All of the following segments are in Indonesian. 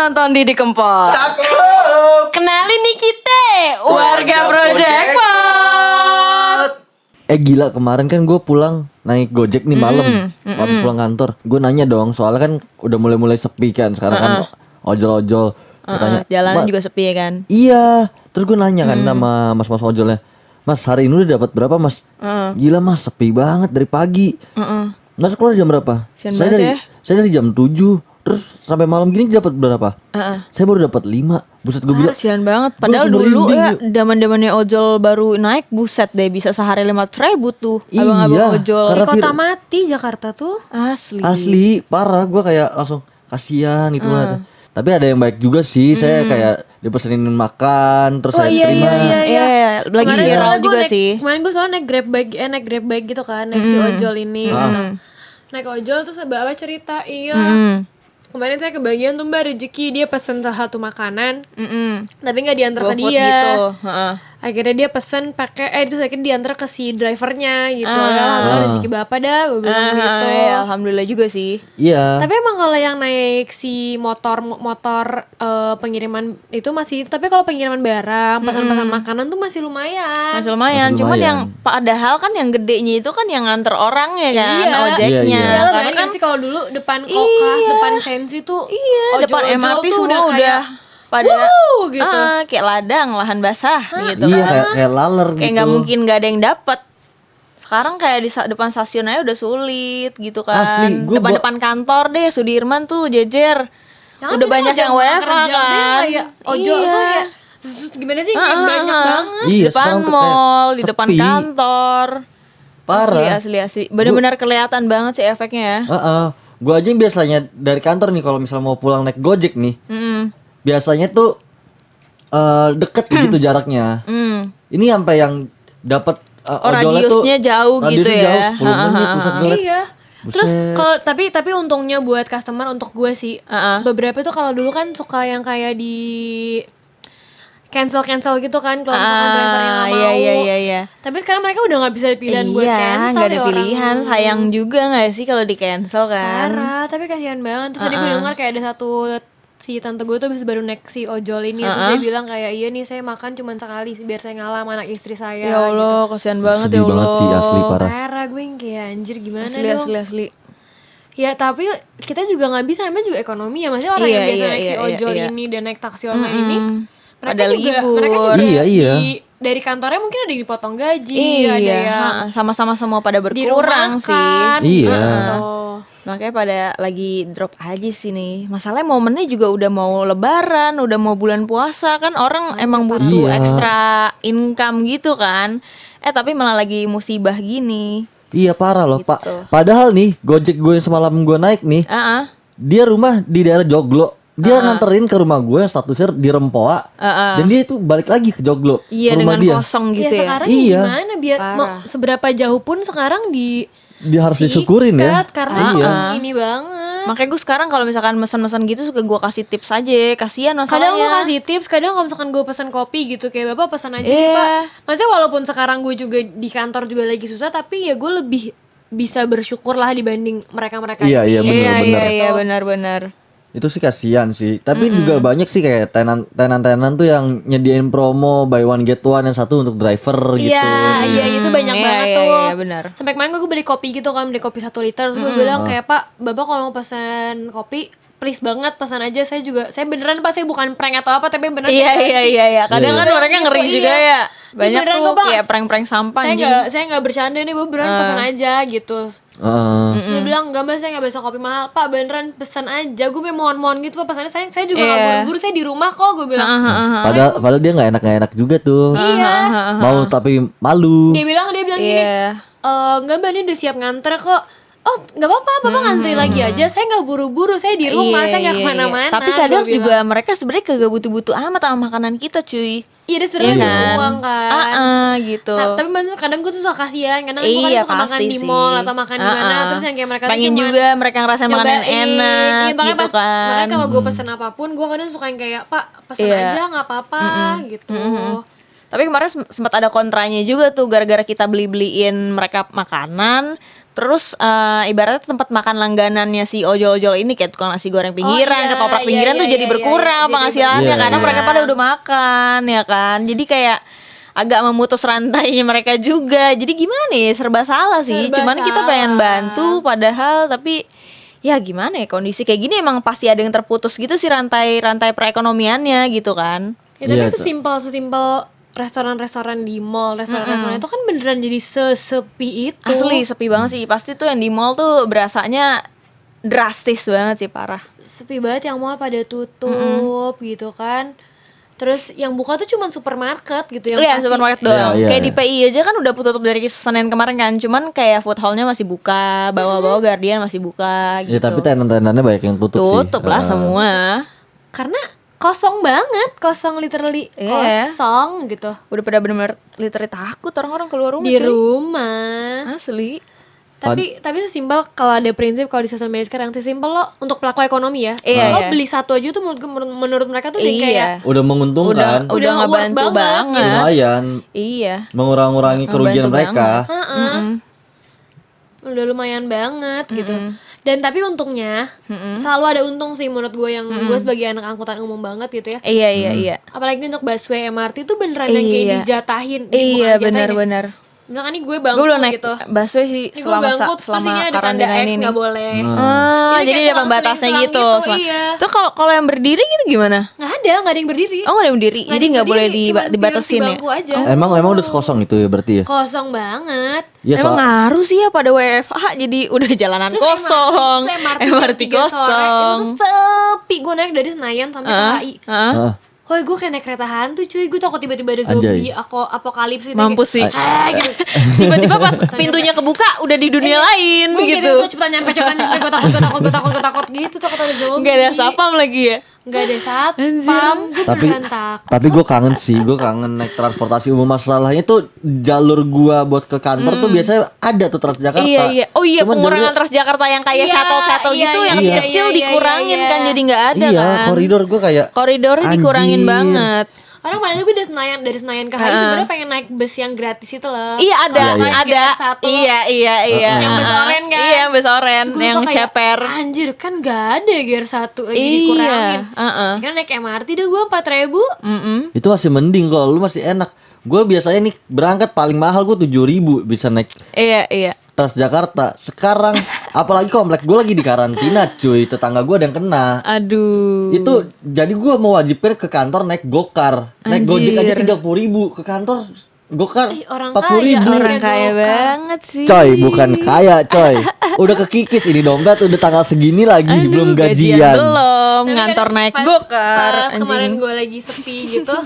nonton Didi Kempot. Cakep. Kenalin nih kita Warga Project Pot. Eh gila kemarin kan gue pulang naik gojek nih malam Habis pulang kantor Gue nanya dong soalnya kan udah mulai-mulai sepi kan Sekarang kan ojol-ojol tanya, Jalanan "Ma- juga sepi ya kan. Iya Terus gue nanya kan sama mas-mas ojolnya Mas hari ini udah dapat berapa mas? Gila mas sepi banget dari pagi Mas keluar jam berapa? Sian saya dari ya. saya dari jam 7 Terus sampai malam gini dapat berapa? Heeh. Saya baru dapat 5 Buset gue bilang Kasian banget. Padahal dulu ya, zamannya ojol baru naik, buset deh bisa sehari lima ribu tuh. Iya, Abang-abang ojol. karena Kota mati Jakarta tuh Asli. Asli parah gue kayak langsung kasihan gitu ngeliatnya. Tapi ada yang baik juga sih. Saya kayak dipesenin makan terus Oh, saya iya, terima. iya, iya. Iya, lagi Kemarin viral juga naik- sih. Kemarin gue soalnya naik grab bike, eh naik grab bike gitu kan, naik si ojol ini gitu. Naik ojol terus bapak cerita, iya. Hmm. Kemarin saya kebagian tuh mbak rezeki dia pesen satu makanan, Mm-mm. tapi nggak diantar ke dia. gitu. Heeh. Akhirnya dia pesen pakai, eh terus akhirnya diantar ke si drivernya gitu. Ah. Ya alhamdulillah rezeki bapak dah, gue bilang Ah, gitu. iya, alhamdulillah juga sih. Iya. Tapi emang kalau yang naik si motor motor eh, pengiriman itu masih tapi kalau pengiriman barang, pesan-pesan makanan tuh masih lumayan. Masih lumayan. Masih Cuman lumayan. yang padahal kan yang gedenya itu kan yang nganter orangnya kan, Iya. ojeknya. Iya, iya. Ya Karena kan sih kalau dulu depan kokas, Iya. depan sensi tuh iya, depan ojol-ojol MRT tuh semua udah, kayak, pada "Wuh," gitu. ah, kayak ladang, lahan basah gitu iya kan. kayak kayak laler kayak gitu. nggak mungkin nggak ada yang dapet sekarang kayak di depan stasiun aja udah sulit gitu kan Asli, gua depan depan kantor deh Sudirman tuh jejer kan udah banyak yang WFH kan kayak ojol iya. tuh kayak "Zzz, gimana sih kayak Ah, banyak banget. di Iya, depan mall di depan sepi. kantor Parah. asli asli asli benar-benar kelihatan banget sih efeknya ya Heeh. Gue aja yang biasanya dari kantor nih kalau misalnya mau pulang naik gojek nih, Mm-mm. Biasanya tuh eh deket gitu jaraknya. Mm. Ini sampai yang dapat eh, Oh, radiusnya jauh gitu radiusnya ya. jauh 10 menit buset gue liat. Iya. Terus Buset. kalau tapi tapi untungnya buat customer untuk gue sih Ah, ah. beberapa tuh kalau dulu kan suka yang kayak di cancel cancel gitu kan kalau misalkan Ah, drivernya nggak mau. iya iya iya iya Tapi sekarang mereka udah nggak bisa pilihan buat iya, cancel nggak ada ya orang. pilihan. Sayang juga nggak sih kalau di cancel kan? Parah, tapi kasihan banget. Terus tadi gue dengar kayak ada satu si tante gue tuh habis baru naik si ojol ini terus dia bilang kayak iya nih saya makan cuma sekali sih biar saya ngalah sama anak istri saya Ya Allah, kasihan banget Sedih ya Allah. banget sih, asli, gitu. parah. Parah gue yang kayak anjir gimana Asli dong. asli asli. Ya tapi kita juga nggak bisa namanya juga ekonomi ya maksudnya orang Iya, yang biasa iya, naik si iya, iya, ojol iya. ini dan naik taksi online ini mereka Pada juga libur. mereka juga Iya, iya. di dari kantornya mungkin ada yang dipotong gaji, Iya, ada yang sama-sama semua pada berkurang sih. Iya. gitu. Makanya pada lagi drop aja sih nih. Masalahnya momennya juga udah mau lebaran, udah mau bulan puasa kan orang emang butuh Iya. ekstra income gitu kan. Eh tapi malah lagi musibah gini. Iya parah loh pak. Gitu. Padahal nih gojek gue yang semalam gue naik nih, Ah, ah. dia rumah di daerah Joglo. Dia nganterin ke rumah gue yang statusnya di Rempoa. Ah, Dan dia itu balik lagi ke Joglo. Iya ke rumah dengan dia. kosong Ya gitu ya. sekarang Iya. ya gimana biar Parah. mau seberapa jauh pun sekarang di Dia harus disyukurin ya. sikat karena Iya. ini banget. Makanya gue sekarang kalau misalkan mesen-mesen gitu suka gue kasih tips aja. Kasihan Kadang gue masalahnya. kasih tips, kadang kalau misalkan gue pesan kopi gitu kayak bapak pesan aja nih Iya. pak. Maksudnya walaupun sekarang gue juga di kantor juga lagi susah, tapi ya gue lebih bisa bersyukur lah dibanding mereka-mereka Iya, ini. iya, bener, Iya bener. iya iya benar-benar. Itu sih kasihan sih. Tapi juga banyak sih kayak tenan tenan-tenan tuh yang nyediain promo buy one get one yang satu untuk driver gitu. Iya, iya itu banyak iya, banget iya, tuh. iya, benar. Sampai kemarin gue beli kopi gitu kan, beli kopi satu liter, terus gue bilang kayak Pak, bapak kalau mau pesan kopi, please banget pesan aja. Saya juga, saya beneran Pak, saya bukan prank atau apa, tapi beneran. Iya iya ganti. iya iya. Kadang Iya, kan iya. orangnya Gitu, ngeri iya. juga ya. Ini Banyak beneran tuh kayak prank-prank sampah Saya anjing. nggak, saya nggak bercanda nih, bu beneran pesan aja gitu. Heeh. Dia bilang enggak mbak saya nggak besok kopi mahal Pak beneran pesan aja Gue mau mohon-mohon gitu Pak pesannya saya, saya juga nggak Iya. buru-buru Saya di rumah kok gue bilang Padahal padahal dia nggak enak nggak enak juga tuh. Iya Mau tapi malu. Dia bilang dia bilang gini Iya. "Eh, Enggak mbak ini udah siap nganter kok Oh nggak apa-apa Bapak ngantri lagi aja Saya nggak buru-buru Saya di rumah Iya, Saya nggak iya, ke mana-mana iya. Tapi gua kadang bilang. juga mereka sebenarnya kagak butuh-butuh amat sama makanan kita cuy. Iya dia sebenarnya butuh kan? uang kan Ah, ah, gitu. Ta- Tapi maksudnya kadang gue tuh suka kasihan Kadang gue kan Iya, suka makan pasti di sih. mall Atau makan di Ah, mana ah. Terus yang kayak mereka tuh Pengen cuman juga mereka ngerasain makanan enak Iya, gitu pas, kan. Makanya kalau gue pesen apa pun, gue kadang suka yang kayak Pak pesen Iya. aja nggak apa-apa gitu. Tapi kemarin sem- sempat ada kontranya juga tuh gara-gara kita beli-beliin mereka makanan, Terus eh, ibaratnya tempat makan langganannya si ojol-ojol ini kayak tukang nasi goreng pinggiran, iya, ketoprak iya, pinggiran iya, tuh jadi iya, berkurang iya, penghasilannya berkurang. karena Iya, mereka iya. pada udah makan ya kan. Jadi kayak agak memutus rantainya mereka juga. Jadi gimana ya serba salah sih. Serba Cuman kita pengen salah. bantu padahal tapi ya gimana ya kondisi kayak gini emang pasti ada yang terputus gitu sih rantai rantai perekonomiannya gitu kan. Ya tapi Iya, tuh. sesimpel sesimpel restoran-restoran di mall, restoran-restoran itu kan beneran jadi sesepi itu. Asli sepi banget sih. Pasti tuh yang di mall tuh berasanya drastis banget sih parah. Sepi banget yang mall pada tutup gitu kan. Terus yang buka tuh cuman supermarket gitu yang Iya supermarket doang. Iya, iya, kayak di iya. PI aja kan udah tutup dari Senin kemarin kan. Cuman kayak food hallnya masih buka, bawah-bawah Guardian masih buka gitu. Ya tapi tenan-tenannya banyak yang tutup, sih. tutup lah Ah. semua. Karena kosong banget, kosong literally Iya. kosong gitu. Udah pada bener-bener literally takut orang-orang keluar rumah. Di cuy. rumah. Asli. Tapi tapi sesimpel kalau ada prinsip kalau di sosial media sekarang sesimpel lo untuk pelaku ekonomi ya. Iya, lo iya. beli satu aja tuh menurut menurut mereka tuh udah Iya. kayak Udah menguntungkan. Udah Udah ngebantu banget, banget. gitu. Lumayan Iya. mengurang-urangi kerugian mereka. "Heeh, udah lumayan banget gitu. Dan tapi untungnya selalu ada untung sih menurut gue yang gue sebagai anak angkutan umum banget gitu ya. Iya iya iya. Apalagi untuk busway MRT tuh beneran yang kayak Iya. dijatahin. Di- Iya ya. benar-benar. Misalkan nih gue Gue bangku belum naik gitu. busway sih Ini gue selama bangku sa- terus selama ini ada tanda karantina X ini. nggak boleh. Ah, Jadi ada pembatasnya gitu. gitu, iya. Tuh kalau kalau yang berdiri gitu gimana? Nggak ada, nggak ada yang berdiri. Oh nggak ada yang berdiri, jadi nggak boleh pure dibatasin di ya? bangku aja. Emang emang udah kosong itu ya berarti ya? Kosong banget. Ya Emang soal ngaruh sih ya pada WFH jadi udah jalanan Terus kosong, MRT, terus MRT, MRT jam 3 sore, kosong. itu tuh sepi. Gue naik dari Senayan sampai ke Heeh, HI. Woi gue kayak naik kereta hantu cuy Gue takut tiba-tiba ada zombie Anjay. Aku apokalips gitu Mampus sih. Ah, gitu Tiba-tiba pas pintunya kebuka udah di dunia lain Gue gitu. Gue cepetan nyampe cepetan nyampe Gue takut gue takut gue takut gue takut gitu Takut ada zombie Gak ada sapam lagi ya. Gak ada satpam Gue tapi takut tapi gue kangen sih gue kangen naik transportasi umum masalahnya tuh jalur gua buat ke kantor tuh biasanya ada tuh Transjakarta Iya iya. Oh iya Cuman pengurangan jalurnya- Transjakarta yang kayak Iya, shuttle shuttle iya, gitu iya, yang iya, kecil-kecil iya, iya, dikurangin iya. kan jadi nggak ada iya kan. koridor gue kayak Koridornya dikurangin Anjir. banget. Orang padahal gue dari Senayan Dari Senayan ke HI Heeh. sebenarnya pengen naik bus yang gratis itu loh Iya ada, Iya, iya. ada. Yang satu. Iya iya iya. Yang bus oren kan? Iya bus oren yang kayak, ceper. Anjir kan gak ada gear satu lagi Iya, dikurangin heeh. Akhirnya naik MRT deh gue 4 ribu Mm-mm. itu masih mending kalau lu masih enak gue biasanya nih berangkat paling mahal gue tujuh ribu bisa naik Iya iya. Transjakarta. Sekarang apalagi komplek gue lagi di karantina cuy. Tetangga gue ada yang kena. Aduh. itu jadi gue mewajibkan ke kantor naik gokar. Naik Anjir. gojek aja tiga puluh ribu. Ke kantor gokar empat puluh kaya, ribu orang Kayak kaya banget sih. coy bukan kaya coy. Udah kekikis ini dompet udah tanggal segini lagi Aduh, belum gajian gajian. belum. Tapi ngantor kan naik pas- gokar pas kemarin gue lagi sepi gitu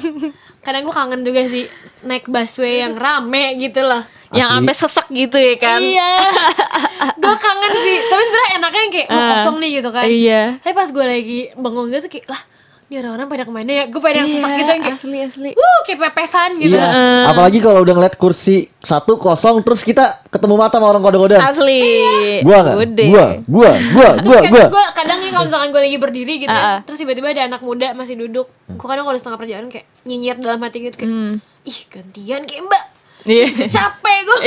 Kadang gue kangen juga sih Naik busway yang rame gitu loh yang Asli. sampai sesek gitu ya kan. Iya Gue kangen sih Tapi sebenarnya enaknya yang kayak Ah, kosong nih gitu kan Iya. Tapi pas gue lagi bengong gitu kayak Lah ini orang-orang pada ke mana ya Gue pada yang Iya, sesak gitu yang kayak asli asli. Wuh kayak pepesan gitu Iya, apalagi kalau udah ngeliat kursi satu kosong terus kita ketemu mata sama orang kode-kodean. Asli. Gua nggak? Udah. Gua, gua, gua, Terus gua, kadang gua. gue kadang nih kalau misalkan gue lagi berdiri gitu Ah, ah. ya Terus tiba-tiba ada anak muda masih duduk Gue kadang kalau di setengah perjalanan kayak nyinyir dalam hati gitu kayak Hmm. Ih gantian kayak mbak Iya. Capek gue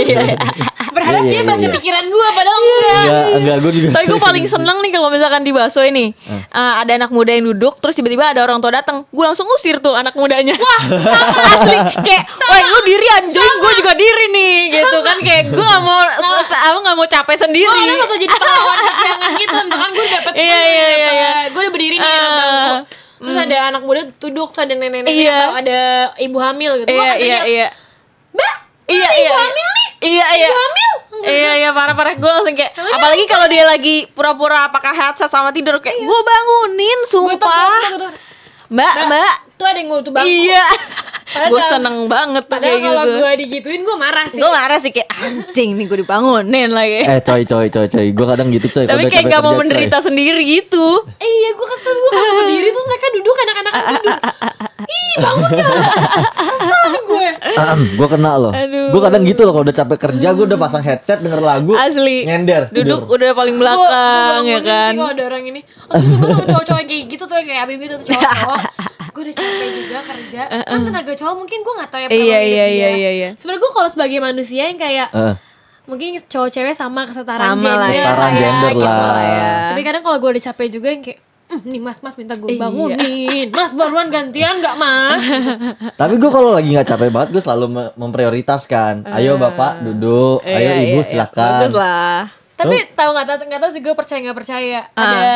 Berharap Iya, dia iya, baca iya. pikiran gue Padahal enggak Enggak, enggak gue juga. Tapi gue paling seneng nih kalau misalkan di bakso ini eh, ada anak muda yang duduk, terus tiba-tiba ada orang tua datang, gue langsung usir tuh anak mudanya. Wah, asli kayak, wah lu diri anjing, gue juga diri nih, gitu kan kayak gue gak mau, aku gak mau capek sendiri. Gue kadang jadi pahlawan kesiangan gitu Misalkan gue dapet Iya, gue iya, dapet- iya. Gue udah berdiri nih di Ah. bangku Terus ada anak muda duduk Terus ada nenek-nenek Iya. atau ada ibu hamil gitu Gue Iya iya iya. Mbak Iya ibu iya. hamil nih? Iya iya. Hamil? Iya iya parah-parah. Gue langsung kayak apalagi kalau dia lagi pura-pura apakah headset sama tidur kayak gue bangunin Gue tuh sumpah. mbak mbak Tuh ada yang mau tuh bangku iya Padahal gue seneng banget tuh Padahal kayak kalau gitu gue digituin gue marah sih. Gue marah sih kayak anjing nih gue dibangunin lagi. Eh coy coy coy coy, gue kadang gitu coy. tapi kayak gak mau menderita sendiri gitu. Eh, Iya gue kesel gue kalau berdiri terus mereka duduk anak-anak tidur Ih bangun ya Kesel gue. Gue kena loh. Gue kadang gitu loh kalau udah capek kerja gue udah pasang headset denger lagu. asli. Nyender. duduk udah paling belakang ya kan sih kalau ada orang ini. Oh gue sama cowok-cowok kayak gitu tuh kayak Abim gitu tuh cowok-cowok Gue udah capek juga kerja Kan tenaga cowok mungkin gue gak tau ya Iya, iya, iya, dia. iya, iya. Sebenarnya gue kalau sebagai manusia yang kayak Eh, mungkin cowok cewek sama kesetaraan Sama gender lah ya. Kesetaraan lah ya, gender gitu. lah. ya. Tapi kadang kalau gue udah capek juga yang kayak "Mm, nih mas mas minta gue Iya. bangunin mas baruan gantian nggak mas Tapi gue kalau lagi nggak capek banget gue selalu me- memprioritaskan. Ayo bapak duduk, ayo Iya, ibu iya, iya. silakan. Bagus lah. tapi tahu nggak tahu nggak tahu sih gue percaya nggak percaya ada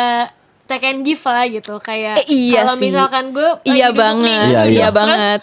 take and give lah gitu kayak. Eh, iya kalau misalkan gue Iya duduk nih, banget. Iya, duduk, iya. terus banget.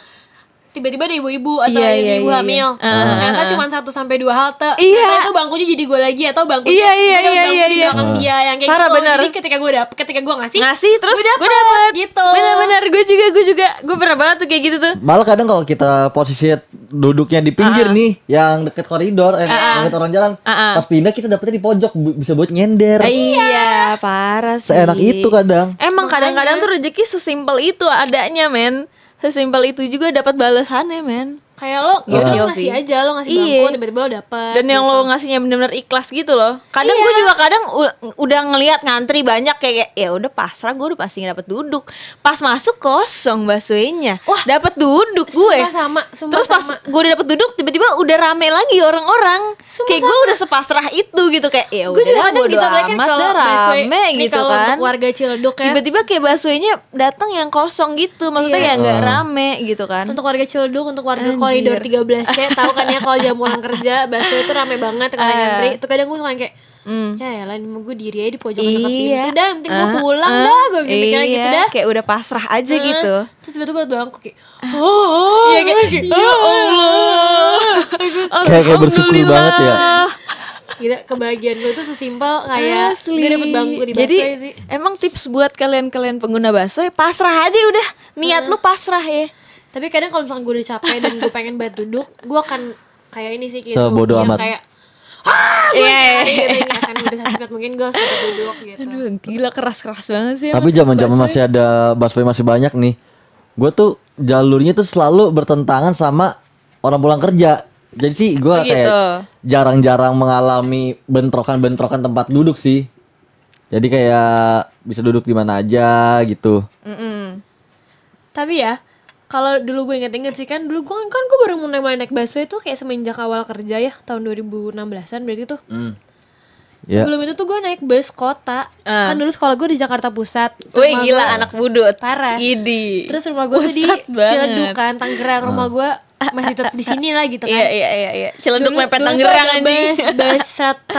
Tiba-tiba ada ibu-ibu atau Iya, ada iya, ibu iya, hamil iya. Ah. ternyata cuma satu sampai dua halte Iya. ternyata itu bangkunya jadi gue lagi atau bangkunya Iya, iya, iya, bangku iya, di iya. belakang dia yang kayak Parah, gitu bener. jadi ketika gue dapet ketika gue ngasih Ngasih terus gue dapet, dapet gitu Bener-bener gue juga gue juga gue pernah banget tuh kayak gitu tuh. Malah kadang kalau kita posisi duduknya di pinggir nih, yang deket koridor, eh, deket orang jalan, Ah, ah. pas pindah kita dapetnya di pojok, bisa buat nyender. Iya, parah sih. Seenak itu kadang. Emang kadang-kadang tuh rezeki sesimpel itu adanya, men. Sesimpel itu juga dapat balasannya, men. Kayak lo ya udah ngasih sih. aja lo ngasih Iya. bangku tiba-tiba lo dapet Dan yang gitu. lo ngasihnya bener-bener ikhlas gitu loh. Kadang gue Iya. juga kadang u- udah ngelihat ngantri banyak kayak ya udah pasrah gue udah pasti dapat duduk. Pas masuk kosong baksonya. Wah. dapat duduk gue. Sumpah sama, sumpah Terus pas sama. gue udah dapet duduk tiba-tiba udah rame lagi orang-orang. Sumpah Kayak gue udah sepasrah itu gitu kayak ya gue udah juga kadang bodo gitu kan amat kalau rame nih gitu kalau kan. untuk warga Ciledug ya Tiba-tiba kayak baksonya datang yang kosong gitu, maksudnya Iya. ya nggak rame gitu kan. untuk warga Ciledug untuk warga Anjir. Koridor 13C tahu kan ya kalau jam pulang kerja bakso itu rame banget kalau Ah. ngantri itu kadang gue suka kayak Hmm. ya ya lah ini mah gue diri aja di pojok dekat pintu Iya. dah yang penting gue Ah, pulang ah, dah gue mikirnya iya, gitu dah Kayak udah pasrah aja Ah, gitu. terus tiba-tiba gue liat belakangku kayak oh, Iya kayak ya Allah. Kayak kayak bersyukur banget ya. Gila, kebahagiaan gue tuh sesimpel kayak Asli. gue dapet bangku di Jadi sih emang tips buat kalian-kalian pengguna bakso ya pasrah aja udah. Niat lu pasrah ya. Tapi kadang kalau misalnya gue udah capek dan gue pengen banget duduk gue akan kayak ini sih kayak Sebodo zombie yang amat. kayak ah gue Iya. nyari gitu ini akan udah mungkin gue harus duduk gitu Aduh, gila keras-keras banget sih. Tapi zaman-zaman masih ada busway masih banyak nih. Gue tuh jalurnya tuh selalu bertentangan sama orang pulang kerja. Jadi sih gue kayak jarang-jarang mengalami bentrokan-bentrokan tempat duduk sih. Jadi kayak bisa duduk di mana aja gitu. Mm-mm. Tapi ya kalau dulu gue inget-inget sih kan dulu gue kan gue baru mulai mulai naik busway tuh kayak semenjak awal kerja ya tahun 2016an berarti tuh Ya. sebelum itu tuh gue naik bus kota Ah. kan dulu sekolah gue di Jakarta Pusat Wih Rumah gila gue- anak budut. Parah. Idi. terus rumah gue tuh di. Ciledug kan Tangerang rumah gue masih tetap di sini lah gitu kan Iya iya iya iya. Ciledug mepet Tangerang ada anjing. bus bus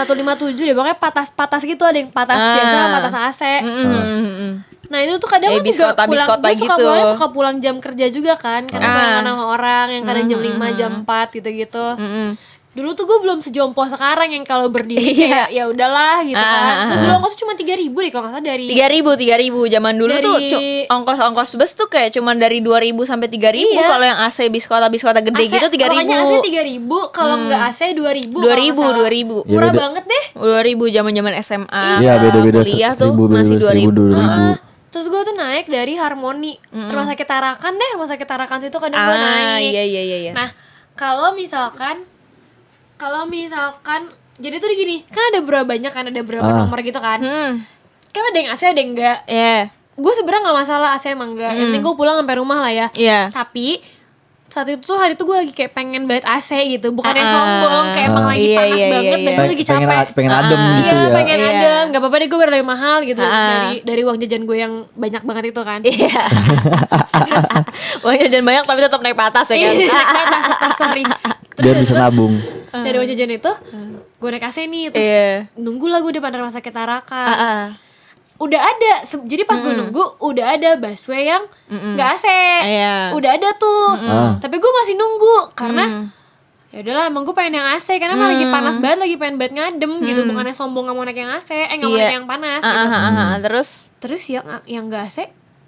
157 deh pokoknya patas-patas gitu ada yang patas Ah. biasa sama patas AC Mm-mm. Nah itu tuh kadang Eh, lu juga pulang, gue suka gitu. pulang, suka pulang jam kerja juga kan Karena Ah. barengan sama orang yang kadang jam 5, jam 4 gitu-gitu. Mm-mm. Dulu tuh gue belum sejompo sekarang yang kalau berdiri Iya. kayak ya udahlah gitu Ah, kan. ah, Terus dulu ongkos cuma 3 ribu deh kalau nggak salah dari tiga ribu tiga ribu. Zaman dulu Dari- tuh ongkos ongkos bus tuh kayak cuman dari dua ribu sampai tiga ribu. Iya. kalau yang AC bis kota bis kota gede AC, gitu tiga ribu. Pokoknya AC 3 ribu, kalau nggak AC 2 ribu dua ribu dua ribu. Ya, Murah beda. banget deh. Dua ribu zaman zaman SMA Iya beda-beda. Kuliah tuh masih dua ribu dua ribu. Ah, Terus gue tuh naik dari Harmoni Rumah sakit Tarakan deh Rumah sakit Tarakan situ kadang gue ah naik iya iya iya iya Nah, kalau misalkan kalau misalkan jadi tuh gini, kan ada berapa banyak kan ada berapa Ah. nomor gitu kan. hmm Kan ada yang AC ada yang enggak. iya Gue sebenarnya nggak masalah AC emang enggak. Yang penting gue pulang sampai rumah lah ya. iya Tapi saat itu tuh hari itu gue lagi kayak pengen banget AC gitu, bukan yang Ah. sombong, kayak emang Ah. lagi Iya, panas iya, banget iya, dan iya. gue lagi pengen, capek. a- pengen adem Ah. gitu iya, ya. pengen Iya. adem, nggak apa-apa deh gue lebih mahal gitu Ah. dari dari uang jajan gue yang banyak banget itu kan. iya Wah jajan banyak tapi tetap naik patas ya kan Iya, naik atas, tetap sorry. Terus Biar dari bisa nabung. dari uang jajan itu gue naik AC nih terus Iya. nunggu lah gue depan rumah sakit Tarakan Ah, ah. Udah ada. Se- jadi pas gue nunggu udah ada busway yang nggak AC Iya. udah ada tuh. Ah. tapi gue masih nunggu karena ya udahlah emang gue pengen yang AC karena emang lagi panas banget lagi pengen banget ngadem gitu. Bukannya sombong nggak mau naik yang AC eh nggak mau Iya. naik yang panas Ah, gitu. ah, ah, ah. terus? Terus yang yang nggak AC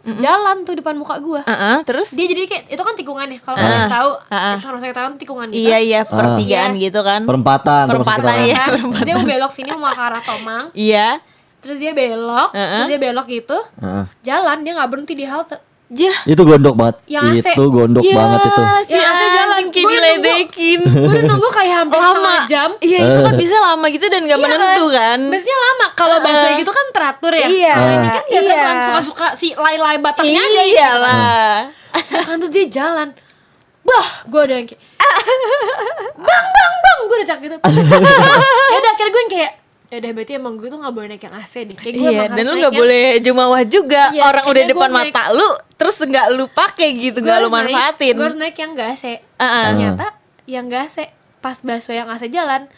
jalan tuh depan muka gue ah, terus? Dia jadi kayak itu kan tikungan ya kalau kalian tahu Ah, ah. itu rumah sakit Tarakan tuh tikungan gitu. Iya iya pertigaan Iya. gitu kan? Perempatan, Perempatan, kan? terus dia mau belok sini mau ke arah Tomang. Iya terus dia belok Heeh. terus dia belok gitu Heeh. jalan dia nggak berhenti di halte jah Itu gondok banget. Yang AC. Itu gondok Ya, banget itu. si Yang AC jalan. kayak diledekin gue udah nunggu kayak hampir lama setengah jam iya itu kan bisa lama gitu dan gak Iya menentu kan Busnya lama kalau busnya gitu kan teratur ya Iya. Kalau ini kan dia Iya. kan suka-suka si lay-lay batangnya aja gitu iyalah Ya kan terus dia jalan bah gue udah yang kayak bang bang bang gue udah cak gitu ya udah akhirnya gue yang kayak ya udah berarti emang gue tuh gak boleh naik yang AC nih kayak gue Iya, emang dan lu nggak yang- boleh jumawah juga. Iya, Orang udah depan naik- mata lu, terus nggak lu pakai gitu, gue nggak lu harus naik- manfaatin. gue harus naik yang gak AC Ah, ternyata yang gak AC pas busway yang AC jalan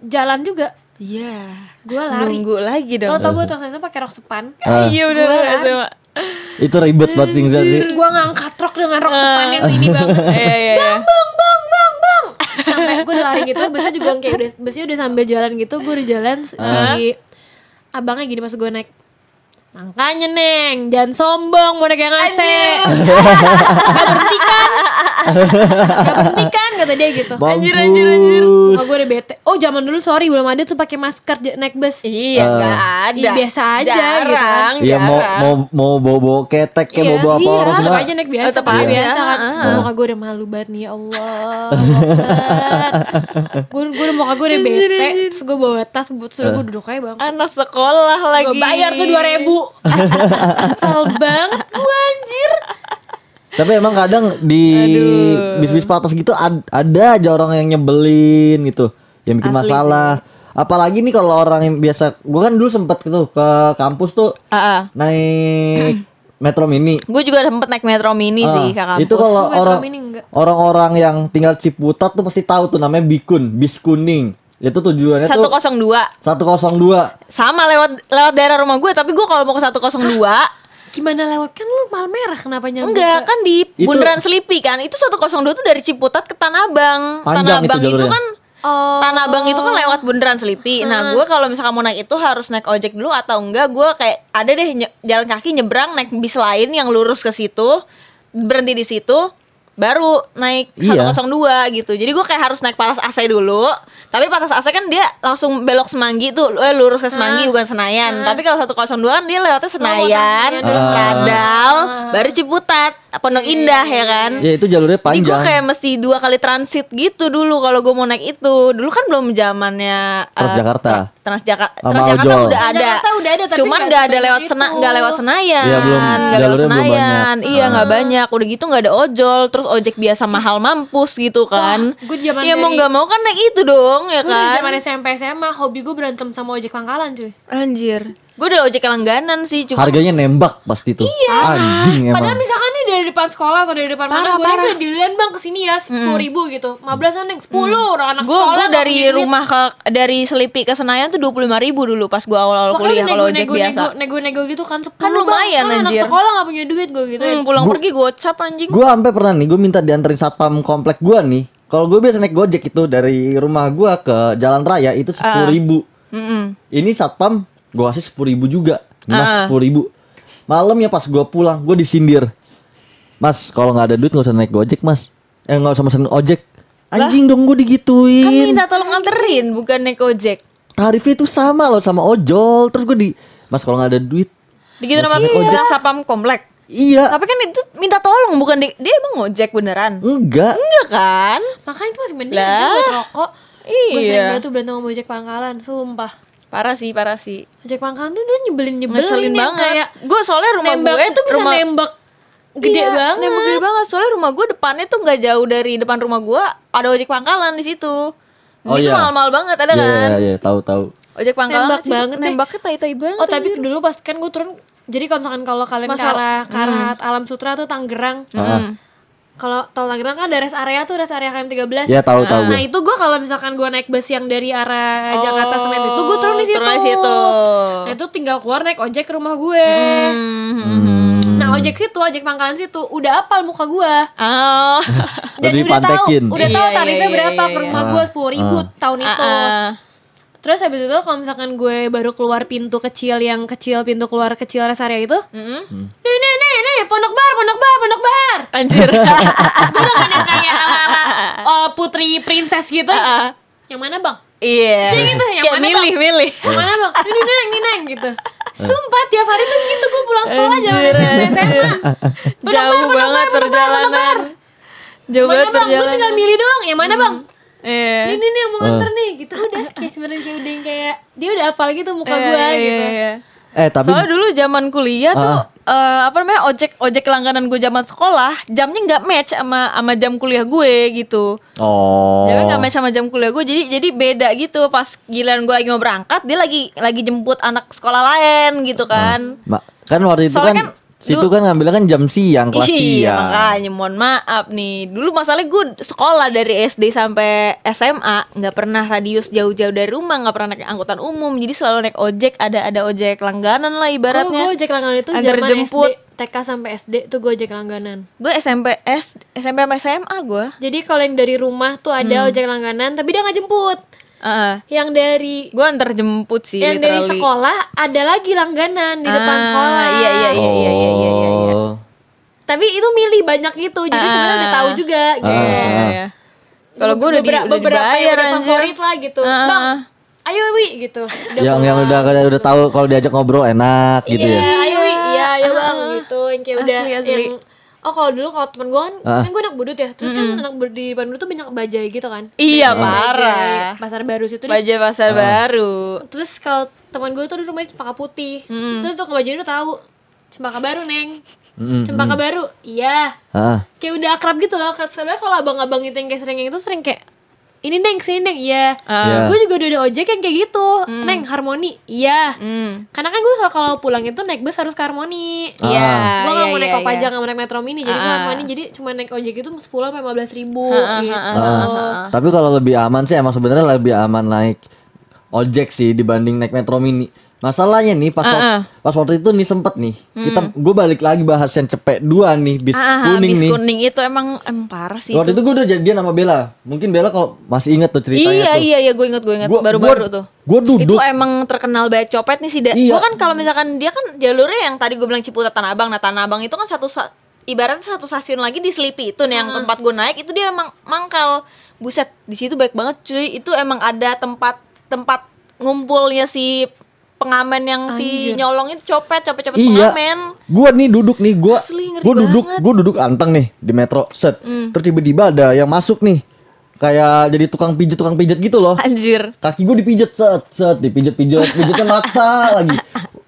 jalan juga Iya. gue lari Nunggu lagi dong. Tau tau gue terus pakai rok sepan Ah. Iya udah udah lari. sama. Itu ribet banget sih sih. gue ngangkat rok dengan rok sepan yang ini banget Iya iya iya. bang bang bang bang sampai gue lari gitu busnya juga kayak udah busnya udah sambil jalan gitu gue udah jalan si abangnya gini pas gue naik makanya neng jangan sombong mau naik yang AC gak berhenti kan gak berhenti kan kata dia gitu Mampus. Oh gue udah bete Oh zaman dulu sorry belum ada tuh pakai masker naik bus Iya, nggak ada. Iya, biasa aja gitu kan. jarang, Iya mau jarang. mau mau bawa ketek kayak mau bawa apa iya, orang tetep semua. aja naik biasa, Tetep pakai aja, biasa kan. Terus ah. muka gue udah malu banget nih, ya Allah. gue gue udah muka gue udah bete, terus gue bawa tas, terus gue duduk aja bang. anak sekolah lagi. gue bayar tuh dua ribu. Kesel banget gue anjir. Tapi emang kadang di bis-bis patas gitu ad- ada aja orang yang nyebelin gitu, yang bikin Asli masalah. Apalagi nih kalau orang yang biasa, gua kan dulu sempet gitu ke kampus tuh Ah, ah. naik metro mini. Gue juga sempet naik metro mini sih ke kampus. itu kalau orang orang-orang yang tinggal Ciputat tuh pasti tahu tuh namanya Bikun, bis kuning. Itu tujuannya tuh 102 102. sama lewat lewat daerah rumah gue tapi gue kalau mau ke 102 Gimana lewat kan lu mal merah kenapa nyambung? enggak ke- kan di Itu- bundaran Selipi kan itu 102 tuh dari Ciputat ke Tanah Abang Tanah itu Abang itu, jalurnya. kan Oh. Tanah Abang itu kan lewat bundaran Selipi nah gue kalau misalkan mau naik itu harus naik ojek dulu atau enggak gue kayak ada deh nye- jalan kaki nyebrang naik bis lain yang lurus ke situ berhenti di situ baru naik Iya. 102 gitu. Jadi gue kayak harus naik patas AC dulu. Tapi patas AC kan dia langsung belok Semanggi tuh, eh, lurus ke Semanggi bukan Senayan. Tapi kalau 102 kan dia lewatnya Senayan, Senayan dulu. Kadal, baru Ciputat, Pondok Indah ya kan. Ya itu jalurnya Jadi gue panjang. kayak mesti dua kali transit gitu dulu kalau gue mau naik itu. Dulu kan belum zamannya eh, Transjakarta. tra- Transjakarta, Transjakarta udah ada. Transjakarta udah ada, tapi Cuman nggak ada lewat sena, nggak lewat Senayan. Iya, belum. Nggak lewat belum Senayan. banyak. Iya nggak banyak. Udah gitu nggak ada ojol. Terus ojek biasa mahal mampus gitu kan. gua di zaman Iya mau nggak mau kan naik itu dong ya Gue kan. zaman SMP SMA hobi gue berantem sama ojek pangkalan cuy. Anjir. Gue udah ojek langganan sih. Cuma Harganya nembak pasti tuh. Anjing emang. Padahal misalkan nih dari depan sekolah atau dari depan mana Parah, gue parah. sudah dilihat bang ke sini ya sepuluh ribu gitu. 15 an neng sepuluh orang anak gue sekolah. gue dari rumah ke dari Selipi ke Senayan tuh dua puluh ribu dulu pas gue awal-awal kuliah kalau ojek nego, biasa. nego, nego, nego gitu kan 10 Kan lumayan, bang. Kan anak anjir. sekolah gak punya duit gue gitu Hmm, pulang pergi gocap anjing. Gue sampai pernah nih, gue minta dianterin satpam komplek gue nih. Kalau gue biasa naik gojek itu dari rumah gue ke jalan raya itu sepuluh ribu. Mm-mm. Ini satpam gue kasih sepuluh ribu juga. Mas Ah. sepuluh ribu. Malam ya pas gue pulang gue disindir. Mas kalau nggak ada duit nggak usah naik gojek mas. Eh nggak usah mesen ojek. Anjing dong gue Kan digituin. minta tolong nganterin bukan naik ojek. Tarifnya itu sama loh sama ojol. Terus gue di Mas kalau nggak ada duit. Digitu nama ojek sapam komplek. Iya. Tapi kan itu minta tolong bukan di, dia emang ngojek beneran. Enggak. Enggak kan? Makanya itu masih mending Lah. buat rokok. Gue Iya. sering banget tuh berantem sama ojek pangkalan, sumpah. Parah sih, parah sih. Ojek pangkalan tuh dulu nyebelin-nyebelin Ngeselin yang banget. kayak Gue soalnya rumah nembak gue itu bisa rumah, nembak gede Iya, banget. Nembak gede banget. Soalnya rumah gue depannya tuh nggak jauh dari depan rumah gue ada ojek pangkalan di situ. Oh, itu iya. mahal-mahal banget ada Iya kan? iya iya tahu tahu. Ojek pangkalan Nembak sih, banget deh. nembaknya tai-tai banget. Oh tapi dulu pas kan gue turun jadi kalau misalkan kalau kalian ke Masa- arah ke arah Alam Sutra tuh Tangerang. Ah. Kalau tol Tangerang kan ada rest area tuh rest area KM 13. Ya tahu tahu Nah gue. itu gue kalau misalkan gue naik bus yang dari arah Oh, Jakarta Senen itu gue turun di situ. turun di situ. Nah itu tinggal keluar naik ojek ke rumah gue. Hmm. Nah ojek situ, ojek pangkalan situ udah apal muka gue. Oh. Dan Udah tahu, udah tahu Iya, iya, tarifnya iya, berapa ke rumah gue sepuluh ribu tahun itu. Terus habis itu kalau misalkan gue baru keluar pintu kecil yang kecil pintu keluar kecil rest area itu, Mm-mm. nih nih nih nih pondok bar pondok bar pondok bar. Anjir. Gue udah kan yang kayak ala ala putri princess gitu. Ah. Yang mana bang? Iya. Sini gitu, yang Kayak mana, milih, Bang? milih. Yang mana bang? Ini neng, ini neng gitu. Sumpah tiap hari tuh gitu gue pulang sekolah zaman. SMP SMA. Pondok bar, Jauh pondok bar, banget pondok bar, pondok perjalanan. bar. Jauh Mana banget bang? Gue tinggal perjalanan. milih doang. Yang mana bang? Iya. Ini nih yang mau nganter nih gitu udah kayak sebenarnya kayak udah kayak dia udah apal gitu muka Iya, gue iya, gitu. iya, iya. Eh tapi Soalnya dulu zaman kuliah tuh Ah. eh, apa namanya ojek ojek langganan gue zaman sekolah jamnya nggak match sama sama jam kuliah gue gitu Oh. jamnya nggak match sama jam kuliah gue jadi jadi beda gitu pas giliran gue lagi mau berangkat dia lagi lagi jemput anak sekolah lain gitu kan Ma- kan waktu itu Soalnya kan, kan situ dulu- kan ngambilnya kan jam siang kelas Iya siang. makanya mohon maaf nih Dulu masalahnya gue sekolah dari SD sampai SMA nggak pernah radius jauh-jauh dari rumah nggak pernah naik angkutan umum Jadi selalu naik ojek Ada ada ojek langganan lah Gue ibaratnya ojek langganan itu Antar zaman jemput. SD, TK sampai SD tuh gue ojek langganan. Gue SMP S, SMP sampai SMA gue Jadi kalau yang dari rumah tuh Hmm. ada ojek langganan, tapi dia nggak jemput. Yang dari Gue antar jemput sih yang dari literally. sekolah ada lagi langganan di depan Ah, sekolah. Iya iya iya iya iya iya iya, iya. Oh. Tapi itu milih banyak gitu, jadi sebenarnya udah tahu juga gitu. Iya, iya, iya. Kalau gue udah, di, udah beberapa yang dibayar udah anjir. favorit lah gitu. Ah, Bang, ah. ayo wi gitu. Udah Yang yang udah udah tahu kalau diajak ngobrol enak gitu iya, ya. ayo wi, iya, ayo bang gitu. Yang kayak udah Asli, asli. yang Oh kalau dulu kalau temen gue kan, Ah. kan gue anak budut ya. Terus kan anak budut di budut tuh banyak bajai gitu kan. Iya Bajai, parah. Pasar baru situ deh. Baja pasar baru. Terus kalau teman gue tuh di rumahnya cempaka putih. Terus tuh bajai udah tahu Cempaka baru neng. Mm-mm. Cempaka baru Iya. Ah. Kayak udah akrab gitu loh. Sebenarnya kalau abang-abang itu yang kayak sering yang itu sering kayak ini neng sini neng. Iya. Iya. gue juga udah ada ojek yang kayak gitu. Neng harmoni iya. Hmm. karena kan gue kalau pulang itu naik bus harus ke harmoni Iya gue gak iya, mau naik iya, kopaja iya. gak mau naik metro mini. Jadi gue Ah. harus mandi. Jadi cuma naik ojek itu 10 sampai 15 ribu Ah, gitu. Tapi kalau lebih aman sih emang sebenarnya lebih aman naik ojek sih dibanding naik metro mini. Masalahnya nih pas Ah, waktu, pas waktu itu nih sempet nih kita gue balik lagi bahas yang cepet dua nih bis Ah, kuning bis nih. kuning itu emang emang parah sih Waktu itu. itu gue udah jadian sama Bella. Mungkin Bella kalau masih inget tuh ceritanya Iya tuh. iya iya gue inget gue inget Gua- baru-baru gua- tuh. gua duduk. Itu emang terkenal banyak copet nih sih. Da. Iya. Gue kan kalau misalkan dia kan jalurnya yang tadi gue bilang Ciputat Tanah Abang. Nah Tanah Abang itu kan satu sa- ibaratnya satu stasiun lagi di Sleepy itu nih yang tempat gue naik itu dia emang mangkal. Buset di situ baik banget cuy. Itu emang ada tempat tempat ngumpulnya si pengamen yang si Anjir. nyolong itu copet copet copet Iya. pengamen. Gua nih duduk nih, gua Asli, ngeri gua duduk, banget. gua duduk anteng nih di metro set. Hmm. Terus tiba-tiba ada yang masuk nih. Kayak jadi tukang pijet tukang pijet gitu loh. Anjir. Kaki gue dipijet set set dipijet pijet pijetnya maksa lagi.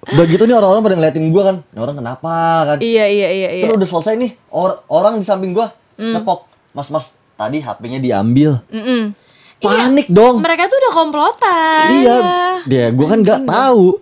Udah gitu nih orang-orang pada ngeliatin gua kan. Ini orang kenapa kan? Iya iya iya iya. Terus udah selesai nih or- orang di samping gua Hmm. nepok. Mas mas tadi HP-nya diambil. Mm-mm. Panik dong. mereka tuh udah komplotan Iya, dia gue kan nggak tahu.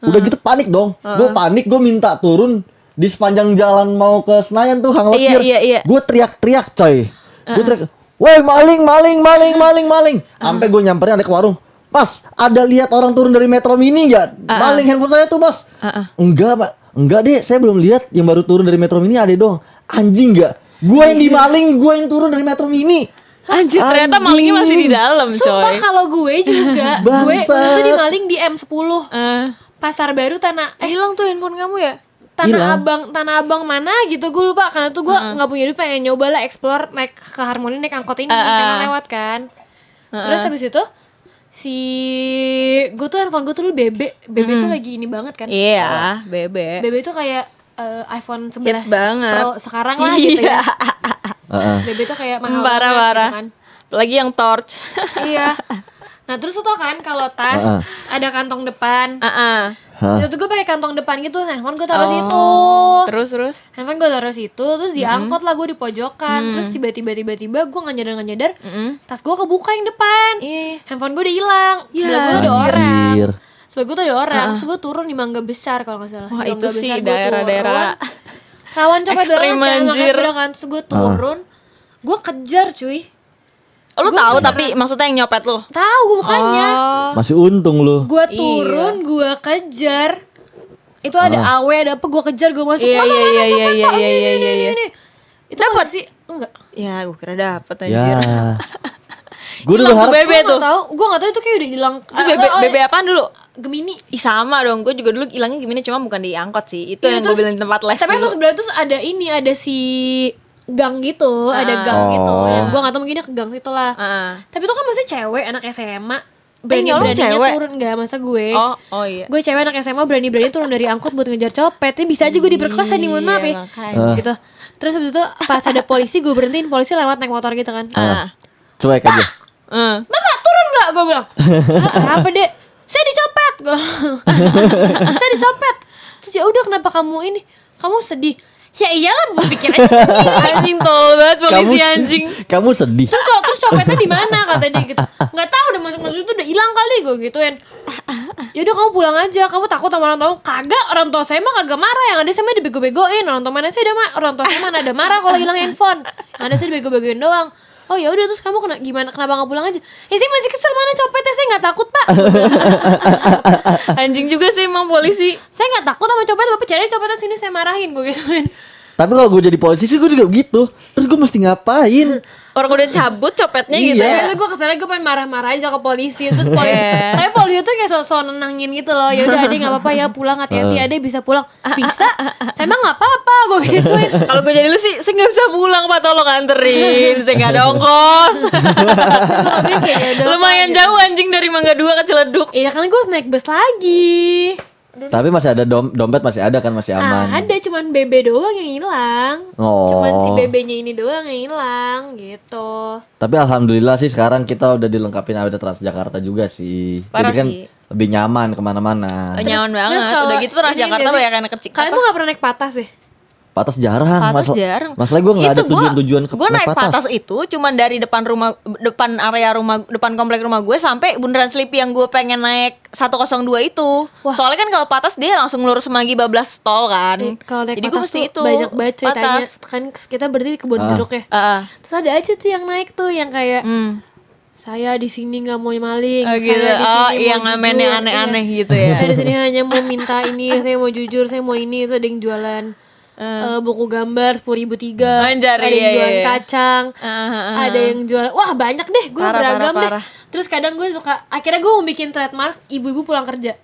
Udah gitu panik dong. Gue panik, gue minta turun di sepanjang jalan mau ke Senayan tuh Hang Iya, Lekir. iya, iya. Gue teriak-teriak coy. Gue teriak, woi maling, maling, maling, maling, maling. Sampai gue nyamperin ada ke warung. Mas, ada lihat orang turun dari Metro Mini nggak? Maling handphone saya tuh mas. Enggak, pak. Enggak deh, saya belum lihat yang baru turun dari Metro Mini ada dong. Anjing nggak? Gue yang dimaling, gue yang turun dari Metro Mini. Anjir ternyata malingnya masih di dalam Sumpah coy. kalau gue juga Gue itu dimaling di M10 Eh, Pasar baru Tanah Eh. Hilang tuh handphone kamu ya? Tanah Hilang. Abang Tanah Abang mana gitu gue lupa. Karena tuh gue nggak punya duit pengen nyoba lah explore Naik ke Harmoni naik angkot ini Karena lewat kan. Terus habis itu Si Gue tuh handphone gue tuh dulu Bebe. Bebe tuh lagi ini banget kan. Iya, bebe. Bebe tuh kayak eh, iPhone 11 Hits banget. Pro sekarang lah gitu Iya. ya Heeh. Bebe tuh kayak mahal Parah banget parah. gitu kan Apalagi yang torch. Iya Nah terus tuh tau kan kalau tas Heeh. ada kantong depan Heeh. Hah? Itu tuh gue pakai kantong depan gitu, handphone gue taruh Oh, situ. Terus terus. Handphone gue taruh situ, terus diangkot lah gue di pojokan. Terus tiba-tiba tiba-tiba gue nggak nyadar nggak nyadar, Mm-mm. tas gue kebuka yang depan. Iya. Handphone gue udah hilang. Ya. Sebelah gue tuh ada orang. Sebelah gue tuh ada orang. Terus gue turun di Mangga Besar kalau nggak salah. Wah, Di itu Mangga sih Besar daerah-daerah. Turun. Rawan copet banget kan, makanya anjir. sepeda kan. Terus gue turun, gue kejar cuy. Oh, lu tahu tapi maksudnya yang nyopet lu. Tahu gue mukanya. Oh. Masih untung lu. Gue Iya. turun, gue kejar. Itu ada awe, ada apa? Gue kejar, gue masuk. Iya, Mana, iya, mana, iya, iya, iya, Ini, iya, ini, iya, ini, iya. ini. Itu Dapet? masih sih? Enggak. Ya, gue kira dapet Ya. anjir. Gue udah berharap bebe Gue tuh. gak tau, gue gak tau itu kayak udah hilang. Itu bebe, Ah, oh, bebe apaan dulu? Gemini. Ih sama dong, gue juga dulu hilangnya gimana cuma bukan di angkot sih. Itu Iya, yang gue bilang di tempat les Tapi emang sebelah itu ada ini, ada si gang gitu, ada Ah. gang gitu. Oh. Yang gue gak tau mungkin dia ke gang situ lah. Heeh. Tapi itu kan masih cewek, anak SMA. nyolong Berani-beraninya cewek? turun, gak masa gue. Oh, oh iya. Gue cewek anak SMA berani-berani turun dari angkot buat ngejar copet. Ini bisa aja gue diperkosa nih, mohon maaf Iya, ya. makanya. Gitu. Terus habis itu pas ada polisi gue berhentiin, polisi lewat naik motor gitu kan. Ah. cuek aja. Eh. Bapak turun nggak? Gue bilang. "Hah, Kenapa dek? Saya dicopet. Gue. saya dicopet. Terus ya udah kenapa kamu ini? kamu sedih ya iyalah gue pikir aja sedih Anjing tol banget polisi anjing. kamu sedih. terus co- terus copetnya di mana kata dia gitu nggak tahu udah masuk masuk itu udah hilang kali gue gituin ya udah kamu pulang aja kamu takut sama orang tua kagak orang tua saya mah kagak marah yang ada saya mah dibego-begoin orang tua mana saya ada orang tua saya mana ada marah kalau hilang handphone yang ada saya dibego-begoin doang oh ya udah terus kamu kena gimana? Kenapa nggak pulang aja? Ya saya masih kesel mana copetnya? Saya nggak takut pak. Anjing juga sih emang polisi. saya nggak takut sama copet bapak cari copetnya sini saya marahin gue gituin Tapi kalau gue jadi polisi sih gue juga gitu. Terus gue mesti ngapain? Orang udah cabut copetnya Iya. gitu ya. Tapi gue keselnya gue pengen marah-marah aja ke polisi Terus polisi Iya. Tapi polisi tuh kayak so-so nenangin gitu loh Ya udah adek gak apa-apa ya pulang hati-hati adek bisa pulang Bisa? Saya emang gak apa-apa gue gituin Kalau gue jadi lu sih, saya nggak bisa pulang pak tolong anterin, saya nggak ada ongkos. Ya Lumayan jauh anjing dari Mangga Dua ke Ciledug. Iya kan gue naik bus lagi Tapi masih ada dom dompet masih ada kan masih aman. ah, Ada cuman BB doang yang hilang Oh. Cuman si BB-nya ini doang yang hilang gitu Tapi alhamdulillah sih sekarang kita udah dilengkapin ada Transjakarta juga sih. Parah Jadi kan sih. lebih nyaman ke mana-mana. Oh, nyaman banget. kalau Udah gitu Transjakarta banyak anak kecil. Kalian tuh gak pernah naik patas sih? Patas jarang. Patas Masal- jarang. Masalahnya gue nggak ada tujuan-tujuan ke Gue naik patas. patas itu cuman dari depan rumah depan area rumah depan komplek rumah gue sampai bundaran Sleepy yang gue pengen naik 102 itu. Wah. Soalnya kan kalau patas dia langsung lurus semanggi bablas tol kan. Eh, Kalau naik Jadi gue mesti itu. banyak banget ceritanya Patas. Kan kita berarti di kebun Ah. jeruk ya Ah. Terus ada aja tuh yang naik tuh yang kayak Hmm. saya di sini nggak mau maling, Oh, saya gitu. di Oh, sini iya, mau ngamen jujur, yang aneh-aneh iya. gitu ya. Saya di sini hanya mau minta ini, saya mau jujur, saya mau ini, itu ada yang jualan eh, buku gambar sepuluh ribu tiga, Anjar, ada yang iya, jualan iya. kacang, Ah, ah, ah. ada yang jual, wah banyak deh, gue Parah, beragam parah, deh. parah. Terus kadang gue suka, akhirnya gue mau bikin trademark ibu-ibu pulang kerja.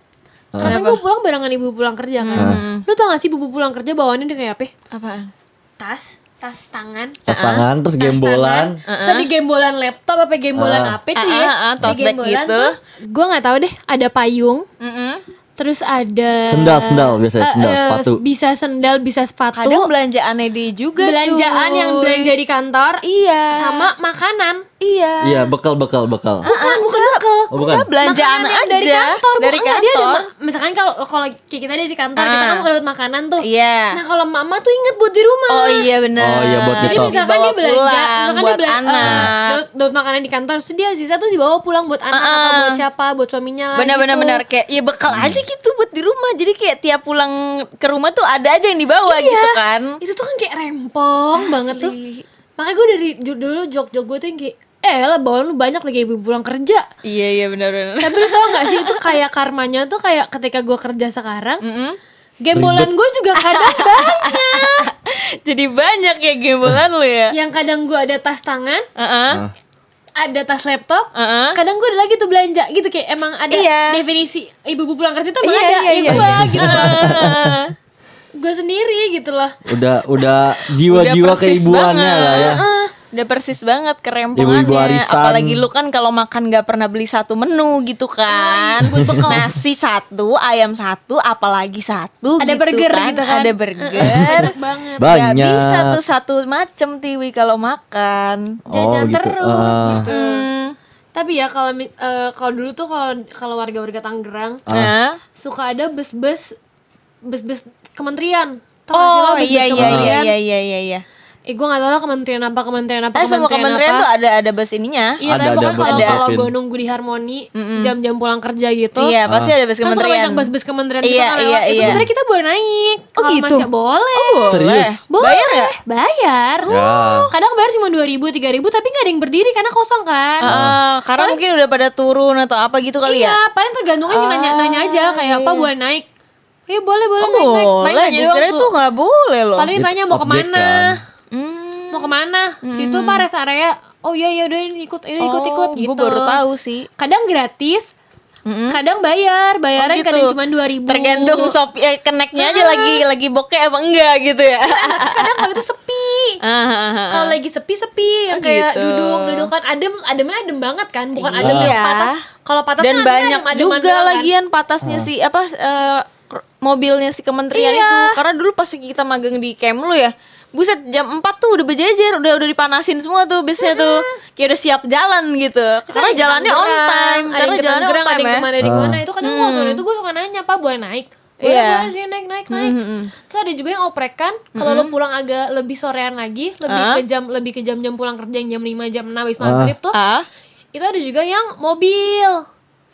Karena gue pulang barengan ibu pulang kerja kan. Lu tau gak sih ibu pulang kerja bawaannya udah kayak apa? Apaan? Tas, tas tangan, Tas tangan terus tas gembolan. tangan, terus di gembolan laptop apa gembolan Ah. apa itu Ah, ya ah, di tote bag gembolan gitu. tuh gue nggak tahu deh ada payung Mm-mm. Terus ada Sendal, sendal biasanya, eh, sendal, eh, sepatu. bisa sendal bisa sepatu Kadang belanjaannya dia juga belanjaan cuy. yang belanja di kantor Iya. sama makanan Iya. Iya, bekal bekal bekal. bukan bukan bekal Oh, bukan. Enggak, belanjaan Makanan aja dari kantor dari bukan, dia ada kantor. misalkan kalau kalau kita ada di kantor kita Ah. kan suka dapat makanan tuh Iya. nah kalau mama tuh inget buat di rumah Oh iya benar. Oh, iya, buat Jadi nyetok. misalkan Dibawa dia belanja, pulang misalkan buat dia belanja, anak. dapat dapat makanan di kantor, terus dia sisa tuh dibawa pulang buat anak atau Ah, ah. buat siapa, buat suaminya lah. Benar gitu. benar benar kayak ya bekal aja gitu buat di rumah. Jadi kayak tiap pulang ke rumah tuh ada aja yang dibawa Iya. gitu kan. Itu tuh kan kayak rempong banget tuh. Makanya gue dari dulu jok-jok gue tuh yang kayak, eh lah bawaan lu banyak lagi ibu pulang kerja. Iya iya benar benar. Tapi lu tau gak sih itu kayak karmanya tuh kayak ketika gue kerja sekarang, Mm-mm. gembolan gue juga kadang banyak. Jadi banyak ya gembolan lu ya. Yang kadang gue ada tas tangan, Heeh. Ah. ada tas laptop, Heeh. kadang gue ada lagi tuh belanja gitu kayak emang ada Iya. definisi ibu-ibu pulang kerja tuh emang Iya, ada iya, ya iya. gue gitu loh gue sendiri gitu loh Udah udah jiwa-jiwa Udah persis keibuannya banget. lah ya. Udah persis banget kerempongannya. Ibu-ibu arisan. Apalagi lu kan kalau makan gak pernah beli satu menu gitu kan. iya, bekal. Nasi satu, ayam satu, apalagi satu Ada gitu burger kan. gitu kan. Ada burger. banyak banget Gak Banyak. bisa tuh satu macem tiwi kalau makan. jajan Oh, gitu. terus Ah. gitu Hmm. tapi ya kalau eh, kalau dulu tuh kalau kalau warga-warga Tangerang Nah. suka ada bus-bus bus-bus kementerian tau gak sih lo Oh bus-bus iya iya iya iya iya iya. Eh gue gak tau lah kementerian apa kementerian apa Eh, semua kementerian apa tuh ada ada bus ininya. Iya, Ada- tapi ada pokoknya kalau kalau gue nunggu di Harmoni jam-jam pulang kerja gitu, Iya, pasti ada bus kan suka kementerian. banyak bus-bus kementerian gitu Iya, kan iya. Itu iya. sebenarnya kita boleh naik. Oh, Kalau gitu? masih boleh. Boleh. Serius? Boleh. Bayar ya? Bayar. Ya. Kadang bayar cuma 2000, 3000 tapi gak ada yang berdiri karena kosong kan. Ah, karena mungkin udah pada turun atau apa gitu kali iya, ya. paling tergantung aja nanya-nanya aja kayak apa boleh naik. Iya boleh boleh Oh, naik naik. Paling boleh, nanya doang tuh. itu nggak boleh loh. Paling tanya mau ke mana? kan. Hmm. Mau ke mana? Situ pak rest area. Oh iya iya udah ikut ini ikut ikut Oh, gitu. Gue baru tahu sih. Kadang gratis, Mm-mm. kadang bayar, bayaran Oh, gitu. kadang cuma dua ribu. Tergantung shop eh, keneknya aja lagi lagi bokeh apa enggak gitu ya. kadang kalau itu sepi. Ah, ah, ah. Kalau lagi sepi sepi yang Oh, kayak gitu. duduk dudukan adem ademnya adem banget kan bukan Iya. adem yang patas kalau patas Dan kan banyak adem-ademan juga doang kan. lagian patasnya si apa r- mobilnya si kementerian Iya. itu. Karena dulu pas kita magang di Kemlu ya. Buset jam 4 tuh udah berjejer, udah udah dipanasin semua tuh biasanya tuh. Kayak udah siap jalan gitu. Itu Karena jalannya on time, ada karena jalannya on Tangerang, ada time yang ya. ke mana ada yang Ah. ke mana itu kadang gua waktu itu gue suka nanya pak boleh naik boleh Iya. boleh sih naik naik naik Mhm. terus ada juga yang oprekan kalau lo pulang agak lebih sorean lagi lebih Ah. ke jam lebih ke jam-jam pulang kerja yang jam 5 jam 6 habis maghrib tuh Ah, itu ada juga yang mobil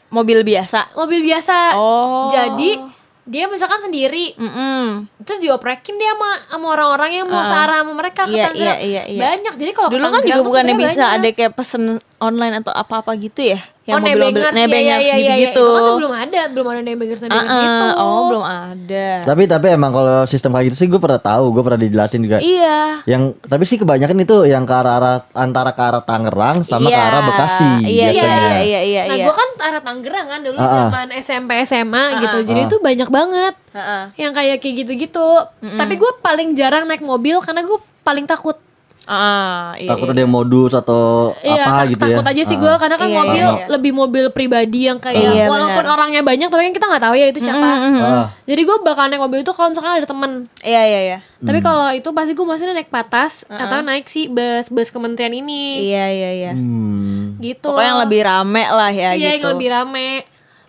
mobil biasa. mobil biasa Oh. jadi dia misalkan sendiri Mm-mm. terus dioprekin dia sama sama orang-orang yang mau searah sama mereka ke Iya, Tangerang iya, iya, iya. banyak jadi kalau Dulu kan juga bukannya sebenarnya bisa banyak. ada kayak pesen online atau apa-apa gitu ya? Oh nebengers iya, iya, nebengers iya, iya, gitu-gitu. itu kan tuh belum ada belum ada nebengers nebengers Ah, gitu ah. Oh, belum ada. Tapi tapi emang kalau sistem kayak gitu sih gue pernah tahu, gue pernah dijelasin juga. Iya. Yang tapi sih kebanyakan itu yang ke arah, arah antara ke arah Tangerang sama ke Iya. arah Bekasi Iya, biasanya. iya, iya, iya, nah iya. gue kan arah Tangerang kan dulu Ah, ah. zaman SMP SMA gitu Ah, jadi ah. itu banyak banget Heeh. yang kayak kayak gitu-gitu tapi gue paling jarang naik mobil karena gue paling takut Ah, iya. Takut ada yang modus atau Iya, apa tak- gitu ya. takut aja sih gue karena kan Iya, mobil iya, iya. lebih mobil pribadi yang kayak Iya, walaupun benar. orangnya banyak tapi kan kita nggak tahu ya itu siapa. Ah. Jadi gue bakal naik mobil itu kalau misalkan ada temen. Iya, iya, iya. Tapi kalau itu pasti gue maksudnya naik patas atau naik si bus bus kementerian ini Iya, iya, iya. Hmm. gitu. Pokoknya yang lebih rame lah ya iya gitu. yang lebih rame.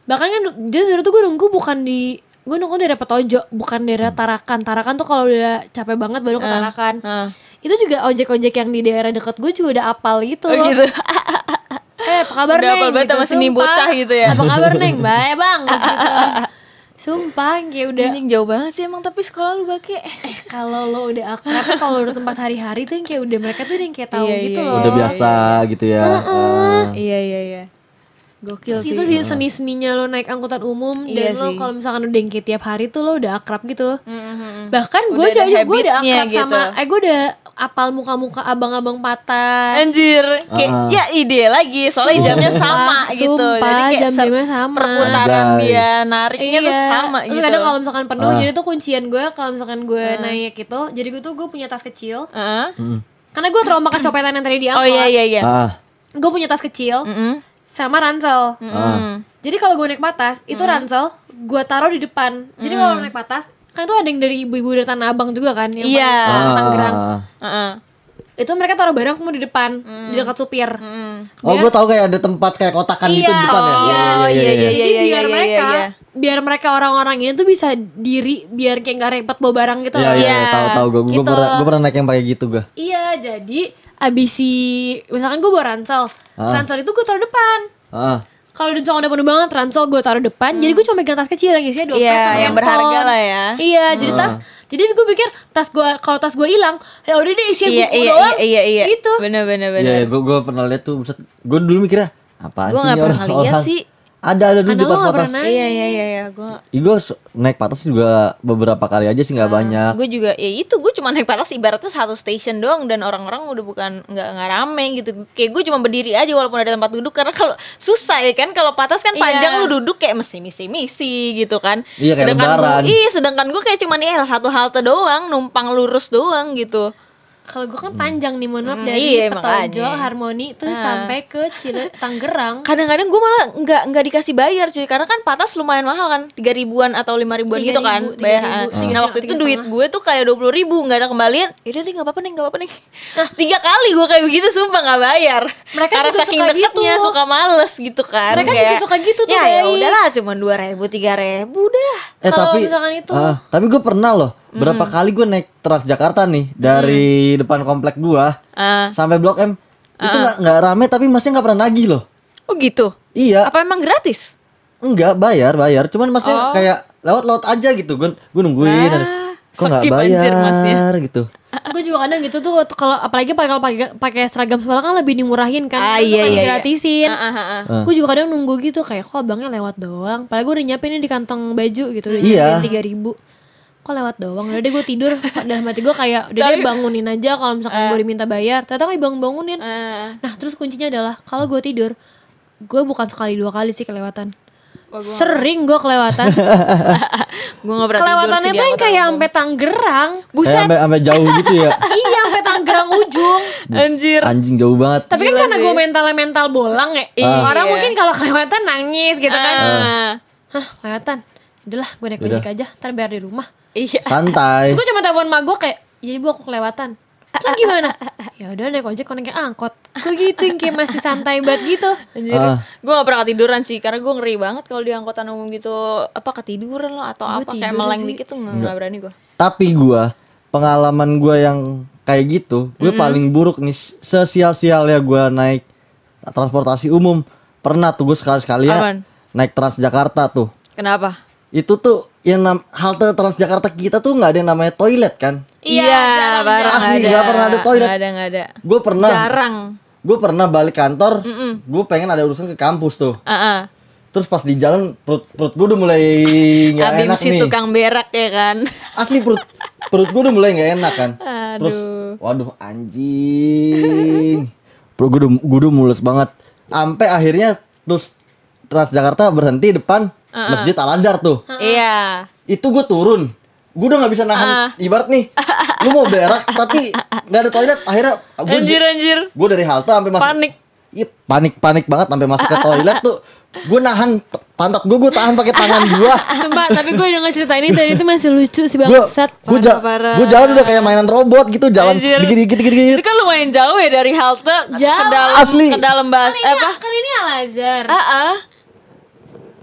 Bahkan kan jadi dulu tuh gue nunggu bukan di gue nunggu dari Petojo bukan dari Tarakan. Tarakan tuh kalau udah capek banget baru ke Tarakan. Ah. Itu juga ojek-ojek yang di daerah deket gue juga udah apal gitu. Oh gitu. Eh apa kabar Udah Neng? apal banget sama seni Sumpah. bocah gitu ya. Apa kabar Neng? Baik bang gitu. Sumpah kayak udah Anjing jauh banget sih emang tapi sekolah lu bake. Eh kalau lo udah akrab kalau udah tempat hari-hari tuh yang kayak udah mereka tuh udah yang kayak tahu Iya, gitu iya, loh Udah biasa gitu ya. Ah. Iya, iya, iya. Gokil sih. itu sih seni-seninya lo naik angkutan umum Iya dan lo sih. kalau misalkan udah kayak tiap hari tuh lo udah akrab gitu Mhm. bahkan gue aja gue udah akrab sama gitu. eh gue udah apal muka-muka abang-abang patas Anjir, kayak Ah. ya ide lagi soalnya jamnya sama Sumpah, gitu. sumpah, Jadi kayak jam-jamnya ser- sama. Perputaran Anjay. dia nariknya tuh sama Terus gitu. kadang kalau misalkan penuh Ah. jadi tuh kuncian gue kalau misalkan gue naik gitu jadi gue tuh gue punya tas kecil Heeh. Hmm. karena gue trauma kecopetan yang tadi di Oh iya iya iya. Ah. gue punya tas kecil Mm-mm. Sama ransel Mm-mm. jadi kalau gue naik patas itu ransel gue taruh di depan jadi kalau naik patas kan itu ada yang dari ibu-ibu dari tanah abang juga kan yang Iya. paling Tangerang Ah. Heeh. itu mereka taruh barang semua di depan di dekat supir Mm. Oh, gue tahu kayak ada tempat kayak kotakan gitu di depan ya. iya, Oh, iya, iya, jadi iya, biar iya, iya, mereka iya. biar mereka orang-orang ini tuh bisa diri biar kayak nggak repot bawa barang gitu Iya, iya, Iya. tahu tahu gue. Gue Gitu. pernah gue pernah naik yang pakai gitu gue. Iya, jadi abis si misalkan gue bawa ransel, Ah. ransel itu gue taruh depan. Ah. Kalau udah misalkan udah penuh banget ransel gue taruh depan, jadi gue cuma pegang tas kecil lagi sih, dompet Iya, sama yang berharga lah ya. Iya, jadi tas, jadi gue pikir tas gue kalau tas gue hilang, ya udah deh isi Iya buku iya doang. iya iya iya. Gitu. Bener bener Iya, bener. gue gue pernah lihat tuh. Gue dulu mikirnya apaan Gue sih nggak ini pernah lihat sih. Ada ada dulu Karena di pas nggak patas. pernah naik. Iya iya iya iya. Gue Ih, gue naik patas juga beberapa kali aja sih nggak banyak. gue juga ya itu gue cuma naik patas ibaratnya satu station doang dan orang-orang udah bukan nggak nggak rame gitu kayak gue cuma berdiri aja walaupun ada tempat duduk karena kalau susah ya kan kalau patas kan Iya. panjang lu duduk kayak mesti misi misi gitu kan Iya, kayak Sedangkan lebaran. gue, iya sedangkan gue kayak cuma nih satu halte doang numpang lurus doang gitu Kalau gue kan panjang nih, mohon maaf Hmm, dari iya, Petojo, makanya. Harmoni tuh Ah. sampai ke Cile Tangerang. kadang-kadang gue malah nggak nggak dikasih bayar cuy karena kan patas lumayan mahal kan tiga ribuan atau lima ribuan Tiga gitu ribu, kan tiga bayar ribu, ah. tiga nah waktu itu tiga duit gue tuh kayak dua puluh ribu nggak ada kembalian yaudah deh nggak apa-apa nih nggak apa-apa nih tiga kali gue kayak begitu sumpah nggak bayar Mereka karena juga saking suka deketnya gitu. suka males gitu kan Mereka juga suka gitu tuh, ya ya udahlah cuma dua ribu tiga ribu dah Eh Kalau misalkan itu- ah, tapi gue pernah loh. Berapa kali gue naik Transjakarta nih dari depan komplek gua ah sampai Blok M. Itu nggak nggak rame tapi masnya nggak pernah nagih loh. oh gitu Iya, apa emang gratis enggak bayar bayar. Cuman masnya Oh. kayak lewat-lewat aja gitu. Gue gue nungguin. Ah, Kok nggak skip anjir, masnya. bayar gitu. gue juga kadang gitu tuh kalau apalagi pakai kalau pakai pakai seragam sekolah kan lebih dimurahin kan Ah, Itu iya, kan iya, iya. digratisin Ah, ah, ah, ah. Ah. gue juga kadang nunggu gitu kayak kok abangnya lewat doang padahal gue udah nyiapin ini di kantong baju gitu udah Iya. nyiapin tiga ribu kok lewat doang udah deh gue tidur dalam hati gue kayak udah deh bangunin aja kalau misalkan gue diminta bayar ternyata nggak dibangun bangunin Ah. nah terus kuncinya adalah kalau gue tidur gue bukan sekali dua kali sih kelewatan sering gue kelewatan gue nggak kelewatannya tuh yang kayak sampai Tangerang Kayak buset sampai sampai jauh gitu ya. iya sampai Tangerang ujung anjir Anjing jauh banget. Tapi kan Gila karena gue mentalnya mental bolang ya. Iya. Orang mungkin kalau kelewatan nangis gitu kan. Ah. Hah, kelewatan. Udahlah, gue naik Udah. ojek aja, ntar biar di rumah. iya Santai. Gue cuma telepon mak gue kayak, jadi bu aku kelewatan. terus gimana ya udah naik ojek konek angkot gue gitu yang kayak masih santai banget gitu Anjir. Ah. Gue gak pernah ketiduran sih karena gue ngeri banget kalau di angkutan umum gitu apa ketiduran lo atau Gua apa kayak meleng sih. dikit tuh nggak nggak berani gue. Tapi gua pengalaman gua yang kayak gitu, gue paling buruk nih sesial-sial ya gua naik transportasi umum. Pernah tuh gue sekali-sekali Apaan? ya naik Transjakarta tuh. Kenapa? Itu tuh yang nam halte Transjakarta kita tuh nggak ada yang namanya toilet kan? Iya, jarang, barang Asli, nggak pernah ada toilet. Nggak ada nggak ada. Gue pernah Jarang. gue pernah balik kantor, gue pengen ada urusan ke kampus tuh. Ah, ah. Terus pas di jalan perut perut gue udah mulai nggak enak si nih. tukang berak ya kan. Asli perut perut gue udah mulai nggak enak kan. Terus Aduh. waduh anjing. Perut gue udah gue udah mules banget. Sampai akhirnya terus Transjakarta berhenti depan Masjid Al Azhar tuh. Iya. Itu gue turun. Gue udah nggak bisa nahan ibarat nih. Lu mau berak tapi nggak ada toilet. Akhirnya gue Anjir anjir. gue dari halte sampai masuk Panik. Iya panik panik banget sampai masuk ke toilet tuh. Gue nahan pantat gue gue tahan pakai tangan gue. Sumpah, tapi gue denger cerita ini tadi itu masih lucu sih gue bangsat. gue ja gue jalan udah kayak mainan robot gitu jalan Anjir. dikit dikit dikit dikit Itu kan lumayan jauh ya dari halte ke Jauh. dalam Asli. ke dalam bas Kan ini, eh, apa? kan ini Al Azhar. Ah, ah.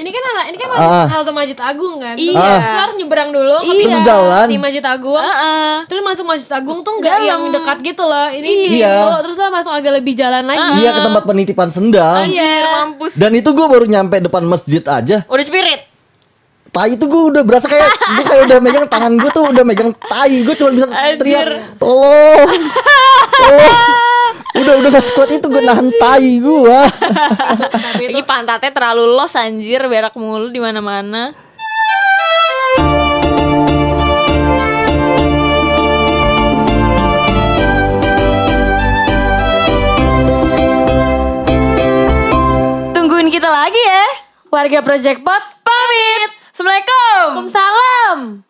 Ini kan ala, ini kan Ah. halte Masjid Agung kan. Iya. Terus harus nyeberang dulu ke Iya. Jalan. di Masjid Agung. Ah, ah. Terus masuk Masjid Agung tuh nggak Dalam. yang dekat gitu loh. Ini di Iya. pintu, terus lo masuk agak lebih jalan lagi. iya ke tempat penitipan sendal Anjir, mampus. dan itu gue baru nyampe depan masjid aja Udah spirit. tai itu gue udah berasa kayak gue kayak udah megang tangan gue tuh udah megang tai gue cuma bisa teriak tolong tolong udah udah gak sekuat itu gue nahan tai gue Tapi itu pantatnya terlalu los anjir, berak mulu di mana-mana. Tungguin kita lagi ya. warga Project Pot Pamit. Assalamualaikum. Waalaikumsalam.